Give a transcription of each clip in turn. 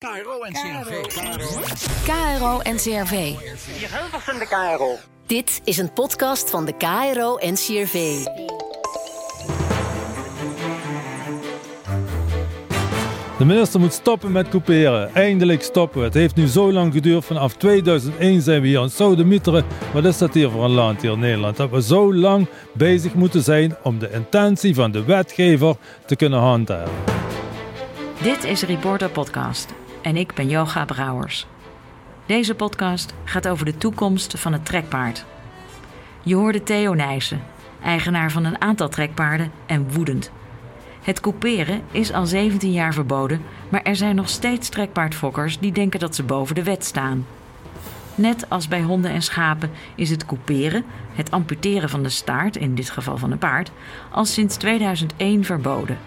KRO en CRV. KRO en CRV. Hier Hilversum de KRO. Dit is een podcast van de KRO en CRV. De minister moet stoppen met couperen. Eindelijk stoppen. Het heeft nu zo lang geduurd. Vanaf 2001 zijn we hier aan Sodemieteren. Wat is dat hier voor een land hier in Nederland? Dat we zo lang bezig moeten zijn om de intentie van de wetgever te kunnen handhaven. Dit is Reporter Podcast en ik ben Yoga Brouwers. Deze podcast gaat over de toekomst van het trekpaard. Je hoorde Theo Nijssen, eigenaar van een aantal trekpaarden en woedend. Het couperen is al 17 jaar verboden, maar er zijn nog steeds trekpaardfokkers die denken dat ze boven de wet staan. Net als bij honden en schapen is het couperen, het amputeren van de staart, in dit geval van een paard, al sinds 2001 verboden.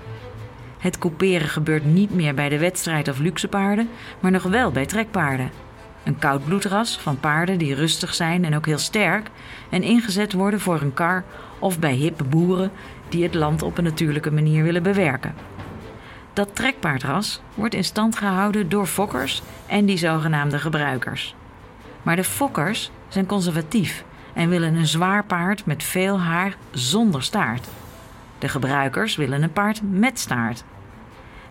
Het couperen gebeurt niet meer bij de wedstrijd of luxe paarden, maar nog wel bij trekpaarden. Een koudbloedras van paarden die rustig zijn en ook heel sterk en ingezet worden voor een kar of bij hippe boeren die het land op een natuurlijke manier willen bewerken. Dat trekpaardras wordt in stand gehouden door fokkers en die zogenaamde gebruikers. Maar de fokkers zijn conservatief en willen een zwaar paard met veel haar zonder staart. De gebruikers willen een paard met staart.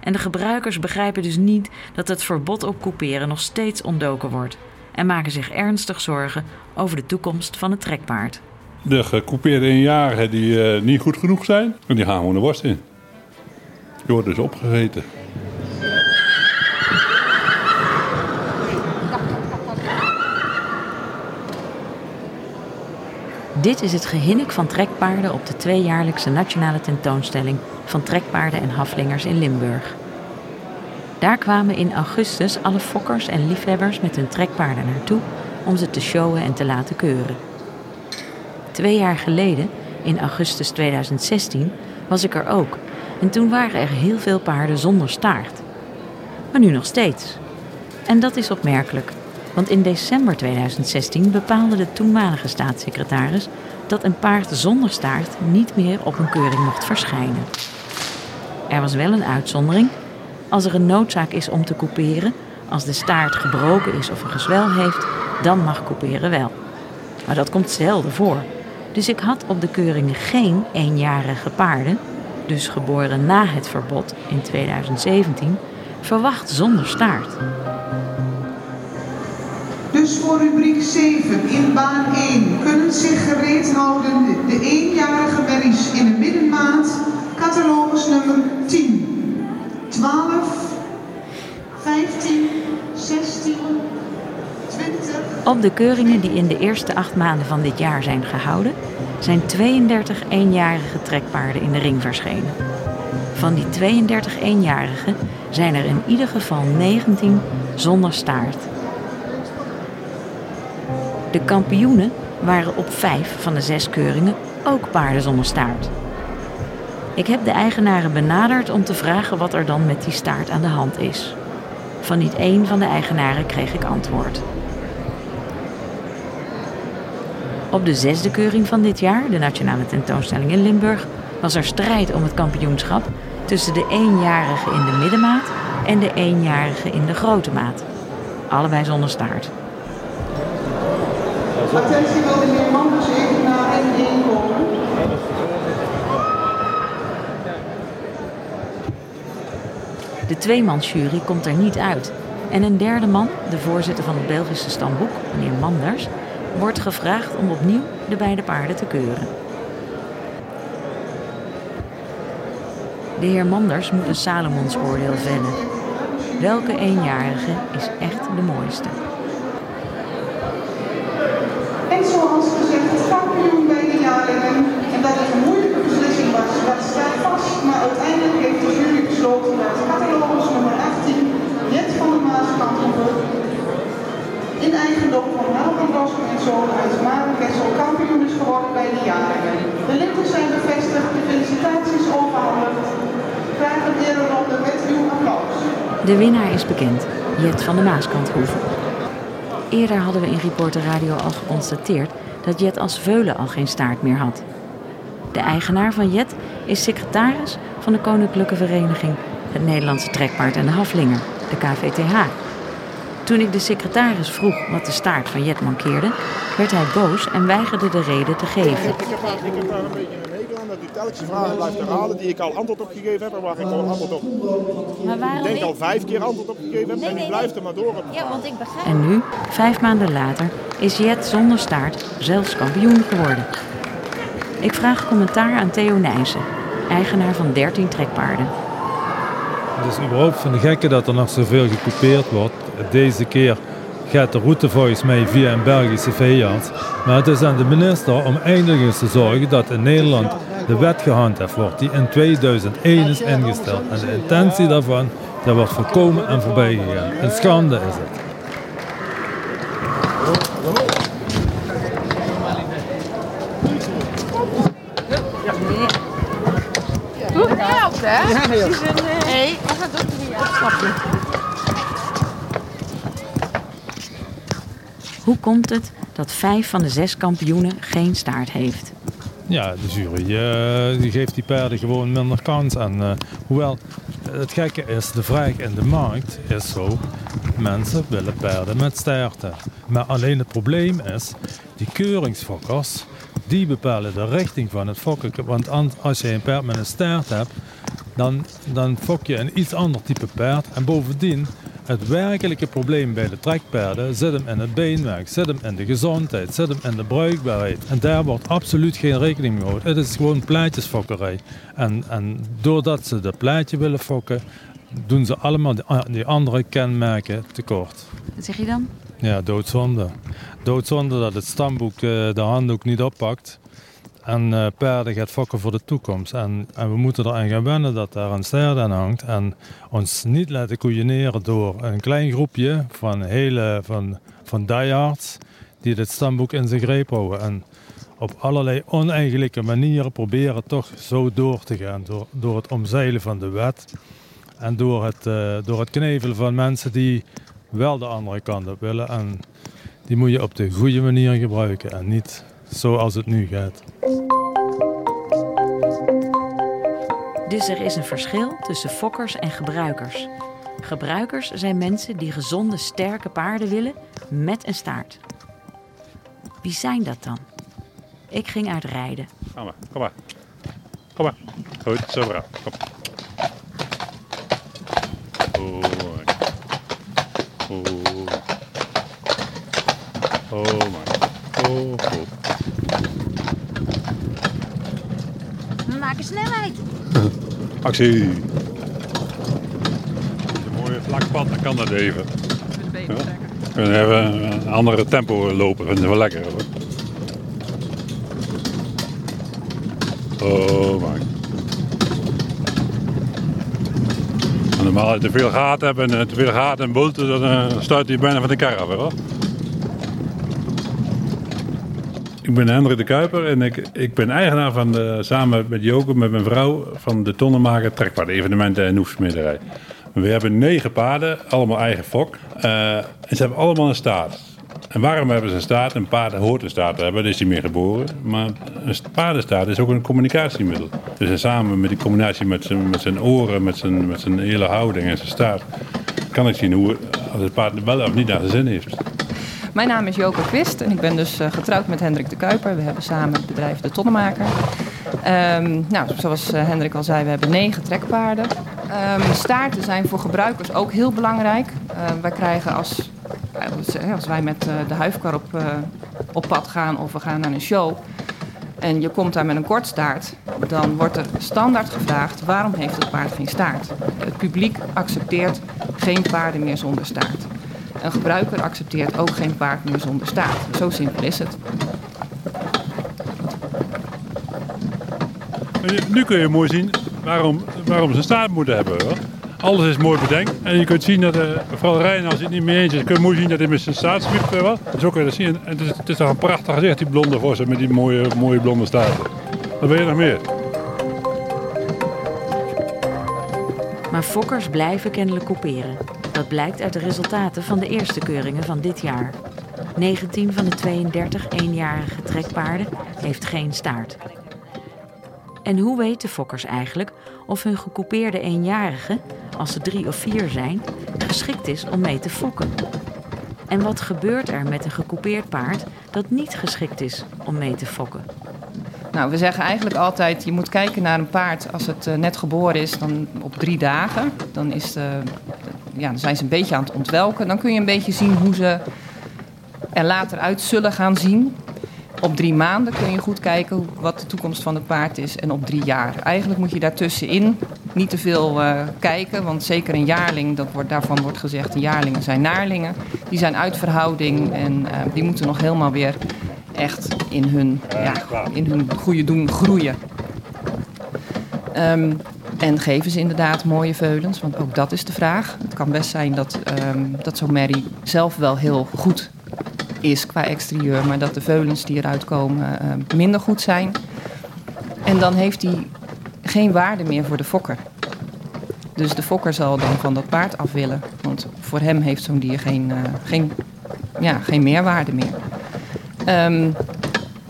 En de gebruikers begrijpen dus niet dat het verbod op couperen nog steeds ontdoken wordt en maken zich ernstig zorgen over de toekomst van het trekpaard. De gecoupeerde eenjarigen die uh, niet goed genoeg zijn, die gaan gewoon de worst in. Die worden dus opgegeten. Dit is het gehinnik van trekpaarden op de tweejaarlijkse nationale tentoonstelling van trekpaarden en haflingers in Limburg. Daar kwamen in augustus alle fokkers en liefhebbers met hun trekpaarden naartoe om ze te showen en te laten keuren. Twee jaar geleden, in augustus 2016, was ik er ook en toen waren er heel veel paarden zonder staart. Maar nu nog steeds. En dat is opmerkelijk, want in december 2016 bepaalde de toenmalige staatssecretaris dat een paard zonder staart niet meer op een keuring mocht verschijnen. Er was wel een uitzondering. Als er een noodzaak is om te couperen, als de staart gebroken is of een gezwel heeft, dan mag couperen wel. Maar dat komt zelden voor. Dus ik had op de keuringen geen eenjarige paarden, dus geboren na het verbod in 2017, verwacht zonder staart. Voor rubriek 7 in baan 1 kunnen zich gereed houden de eenjarige merries in de middenmaat, catalogus nummer 10, 12, 15, 16, 20. Op de keuringen die in de eerste acht maanden van dit jaar zijn gehouden, zijn 32 eenjarige trekpaarden in de ring verschenen. Van die 32 eenjarigen zijn er in ieder geval 19 zonder staart. De kampioenen waren op vijf van de zes keuringen ook paarden zonder staart. Ik heb de eigenaren benaderd om te vragen wat er dan met die staart aan de hand is. Van niet één van de eigenaren kreeg ik antwoord. Op de zesde keuring van dit jaar, de nationale tentoonstelling in Limburg, was er strijd om het kampioenschap tussen de eenjarige in de middenmaat en de eenjarige in de grote maat. Allebei zonder staart. De Manders even naar N1 komen? De tweemansjury komt er niet uit. En een derde man, de voorzitter van het Belgische stamboek, meneer Manders, wordt gevraagd om opnieuw de beide paarden te keuren. De heer Manders moet een Salomons-oordeel vellen. Welke eenjarige is echt de mooiste? En zoals gezegd, kampioen bij de jaarlingen. En dat het een moeilijke beslissing was, dat staat vast. Maar uiteindelijk heeft de jury besloten dat catalogus nummer 18, Jet van de Maaskantoever, in eigendom van Melvin Rossum en Zoon uit Marenkessel kampioen is geworden bij de jaarlingen. De linten zijn bevestigd, de felicitaties overhandigd. Graag een ereronde met uw applaus. De winnaar is bekend, Jet van de Maaskanthoeve. Eerder hadden we in Reporter Radio al geconstateerd dat Jet als veulen al geen staart meer had. De eigenaar van Jet is secretaris van de Koninklijke Vereniging het Nederlandse Trekpaard en de Haflinger, de KVTH. Toen ik de secretaris vroeg wat de staart van Jet mankeerde, werd hij boos en weigerde de reden te geven. Ik heb, daar, ik heb daar een beetje een hekel aan dat u telkens vragen blijft herhalen die ik al antwoord op gegeven heb en waar ik al antwoord op. Maar waarom Ik denk al vijf keer antwoord op gegeven heb Nee, en u nee, blijft er maar door op. Ja, want ik begrijp. En nu, vijf maanden later, is Jet zonder staart zelfs kampioen geworden. Ik vraag commentaar aan Theo Nijssen, eigenaar van 13 trekpaarden. Het is überhaupt van de gekke dat er nog zoveel gecoupeerd wordt. Deze keer gaat de route volgens mij via een Belgische veearts. Maar het is aan de minister om eindelijk eens te zorgen dat in Nederland de wet gehandhaafd wordt die in 2001 is ingesteld. En de intentie daarvan, dat wordt voorkomen en voorbij gegaan. Een schande is het. helpt, hè? Ja, Nee, we gaan ook weer afstappen. Hoe komt het dat vijf van de zes kampioenen geen staart heeft? Ja, de jury eh, die geeft die paarden gewoon minder kans. En, eh, hoewel het gekke is, de vraag in de markt is zo, mensen willen paarden met staarten. Maar alleen het probleem is, die keuringsfokkers, die bepalen de richting van het fokken. Want an- als je een paard met een staart hebt, dan, dan fok je een iets ander type paard. En bovendien, het werkelijke probleem bij de trekpaarden zit hem in het beenwerk, zit hem in de gezondheid, zit hem in de bruikbaarheid. En daar wordt absoluut geen rekening mee gehouden. Het is gewoon plaatjesfokkerij. En, en doordat ze dat plaatje willen fokken, doen ze allemaal die, die andere kenmerken tekort. Wat zeg je dan? Ja, doodzonde. Doodzonde dat het stamboek eh, de handdoek niet oppakt. En eh paarden gaat fokken voor de toekomst. En, en we moeten eraan gaan wennen dat daar een staart aan hangt. En ons niet laten koeieneren door een klein groepje van, hele, van, van diehards die dit stamboek in zijn greep houden. En op allerlei oneigenlijke manieren proberen toch zo door te gaan. Door, door het omzeilen van de wet. En door het, eh, door het knevelen van mensen die wel de andere kant op willen. En die moet je op de goede manier gebruiken en niet zoals het nu gaat. Dus er is een verschil tussen fokkers en gebruikers. Gebruikers zijn mensen die gezonde, sterke paarden willen met een staart. Wie zijn dat dan? Ik ging uit rijden. Kom maar, kom maar. Kom maar. Goed, zo braaf. Kom. Oh, goed. We maken snelheid. Actie. Een mooie vlak pad, dan kan dat even. Ja. We kunnen even een andere tempo lopen, vinden we lekker hoor. Oh man. En normaal als je te veel gaten hebt en eh, te veel gaten en bulten, dan eh, stuit je bijna van de kar af hoor. Ik ben Hendrik de Kuiper en ik, ik ben eigenaar van samen met Joke, met mijn vrouw, van de tonnenmaker Trekpaard Evenementen en Hoefsmederij. We hebben negen paarden, allemaal eigen fok. Eh, en ze hebben allemaal een staart. En waarom hebben ze een staart? Een paard hoort een staart te hebben, dan is hij meer geboren. Maar een paardenstaart is ook een communicatiemiddel. Dus en samen met die combinatie met zijn, met zijn oren, met zijn, met zijn hele houding en zijn staart, kan ik zien hoe als het paard wel of niet naar zijn zin heeft. Mijn naam is Joke Quist en ik ben dus eh, getrouwd met Hendrik de Kuiper. We hebben samen het bedrijf De Tonnenmaker. Ehm, nou, zoals eh, Hendrik al zei, we hebben negen trekpaarden. Ehm, staarten zijn voor gebruikers ook heel belangrijk. Ehm, wij krijgen als, eh, als wij met de huifkar op, op pad gaan of we gaan naar een show... en je komt daar met een kortstaart, dan wordt er standaard gevraagd... waarom heeft het paard geen staart? Het publiek accepteert geen paarden meer zonder staart. Een gebruiker accepteert ook geen paard meer zonder staart. Zo simpel is het. Nu kun je mooi zien waarom, waarom ze een staart moeten hebben. Hoor. Alles is mooi bedenkt. En je kunt zien dat, eh vooral Rijn, als hij het niet mee eens is, kun je mooi zien dat hij met zijn staart eh, wel. Zo kun je dat zien. En het is, het is toch een prachtig gezicht, die blonde vossen met die mooie, mooie blonde staarten. Wat wil je nog meer? Maar fokkers blijven kennelijk couperen. Dat blijkt uit de resultaten van de eerste keuringen van dit jaar. 19 van de 32 eenjarige trekpaarden heeft geen staart. En hoe weten fokkers eigenlijk of hun gecoupeerde eenjarigen, als ze drie of vier zijn, geschikt is om mee te fokken? En wat gebeurt er met een gekoupeerd paard dat niet geschikt is om mee te fokken? Nou, we zeggen eigenlijk altijd, je moet kijken naar een paard als het eh, net geboren is, dan op drie dagen. Dan, is de, ja, dan zijn ze een beetje aan het ontwelken. Dan kun je een beetje zien hoe ze er later uit zullen gaan zien. Op drie maanden kun je goed kijken wat de toekomst van het paard is. En op drie jaar. Eigenlijk moet je daartussenin niet te veel uh, kijken. Want zeker een jaarling, dat wordt, daarvan wordt gezegd, de jaarlingen zijn naarlingen. Die zijn uit verhouding en uh, die moeten nog helemaal weer echt in hun, ja, in hun goede doen groeien. Um, en geven ze inderdaad mooie veulens? Want ook dat is de vraag. Kan best zijn dat, um, dat zo'n merrie zelf wel heel goed is qua exterieur, maar dat de veulens die eruit komen uh, minder goed zijn. En dan heeft hij geen waarde meer voor de fokker. Dus de fokker zal dan van dat paard af willen. Want voor hem heeft zo'n dier geen, uh, geen, ja, geen meerwaarde meer. Um,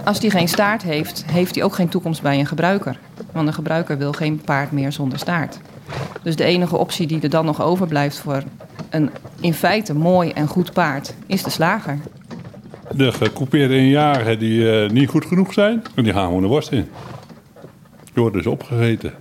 als die geen staart heeft, heeft hij ook geen toekomst bij een gebruiker. Want een gebruiker wil geen paard meer zonder staart. Dus de enige optie die er dan nog overblijft voor een in feite mooi en goed paard is de slager. De gecoupeerde eenjarigen die uh, niet goed genoeg zijn, die gaan gewoon de worst in. Die worden dus opgegeten.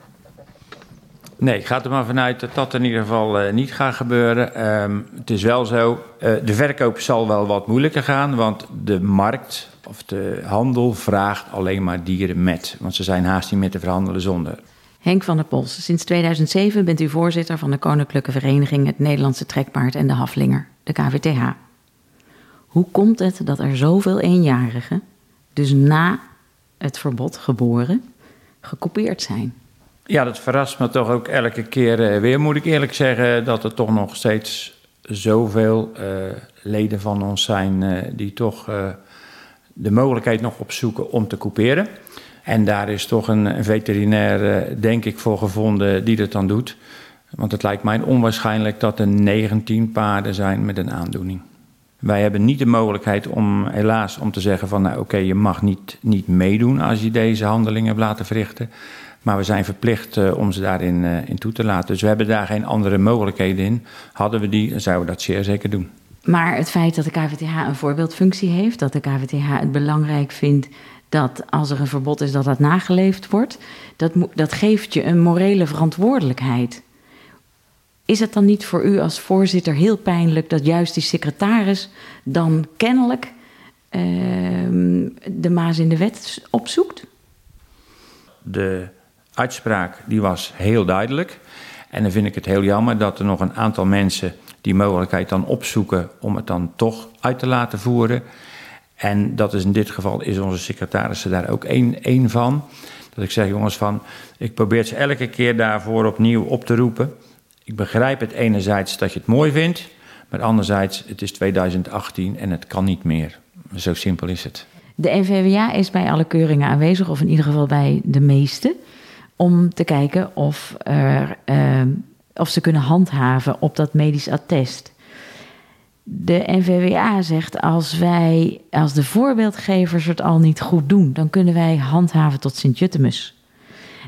Nee, ik ga er maar vanuit dat dat in ieder geval uh, niet gaat gebeuren. Um, het is wel zo, uh, de verkoop zal wel wat moeilijker gaan, want de markt of de handel vraagt alleen maar dieren met. Want ze zijn haast niet meer te verhandelen zonder. Henk van der Pols, sinds 2007 bent u voorzitter van de Koninklijke Vereniging Het Nederlandse Trekpaard en de Haflinger, de KVTH. Hoe komt het dat er zoveel eenjarigen, dus na het verbod geboren, gekoupeerd zijn? Ja, dat verrast me toch ook elke keer weer, moet ik eerlijk zeggen, dat er toch nog steeds zoveel uh, leden van ons zijn uh, die toch de mogelijkheid nog opzoeken om te couperen. En daar is toch een, veterinair, denk ik, voor gevonden die dat dan doet. Want het lijkt mij onwaarschijnlijk dat er 19 paarden zijn met een aandoening. Wij hebben niet de mogelijkheid om, helaas, om te zeggen van, nou oké, je mag niet, niet meedoen als je deze handelingen hebt laten verrichten. Maar we zijn verplicht uh, om ze daarin uh, in toe te laten. Dus we hebben daar geen andere mogelijkheden in. Hadden we die, zouden we dat zeer zeker doen. Maar het feit dat de KVTH een voorbeeldfunctie heeft, dat de KVTH het belangrijk vindt dat als er een verbod is, dat dat nageleefd wordt, dat, dat geeft je een morele verantwoordelijkheid. Is het dan niet voor u als voorzitter heel pijnlijk dat juist die secretaris dan kennelijk uh, de maas in de wet opzoekt? De uitspraak die was heel duidelijk. En dan vind ik het heel jammer dat er nog een aantal mensen die mogelijkheid dan opzoeken om het dan toch uit te laten voeren. En dat is in dit geval is onze secretaris daar ook één, één van. Dat ik zeg, jongens, van, ik probeer ze elke keer daarvoor opnieuw op te roepen. Ik begrijp het enerzijds dat je het mooi vindt, maar anderzijds, het is 2018 en het kan niet meer. Zo simpel is het. De NVWA is bij alle keuringen aanwezig, of in ieder geval bij de meeste, om te kijken of, er, uh, of ze kunnen handhaven op dat medisch attest. De NVWA zegt als wij, als de voorbeeldgevers het al niet goed doen, dan kunnen wij handhaven tot Sint-Jutemus.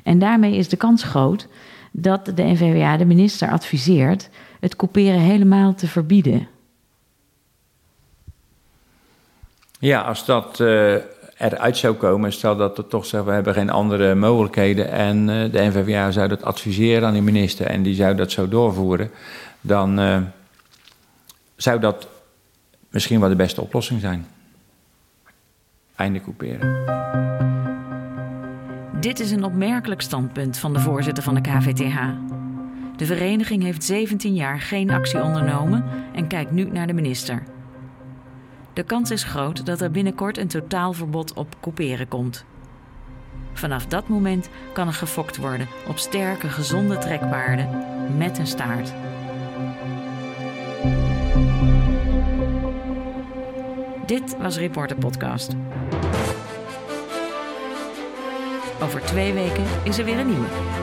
En daarmee is de kans groot dat de NVWA de minister adviseert het couperen helemaal te verbieden. Ja, als dat uh, eruit zou komen, stel dat er toch zeggen we hebben geen andere mogelijkheden en uh, de NVWA zou dat adviseren aan de minister en die zou dat zo doorvoeren, dan uh, zou dat misschien wel de beste oplossing zijn. Einde couperen. Dit is een opmerkelijk standpunt van de voorzitter van de KVTH. De vereniging heeft 17 jaar geen actie ondernomen en kijkt nu naar de minister. De kans is groot dat er binnenkort een totaalverbod op couperen komt. Vanaf dat moment kan er gefokt worden op sterke, gezonde trekpaarden met een staart. Dit was Reporter Podcast. Over twee weken is er weer een nieuwe.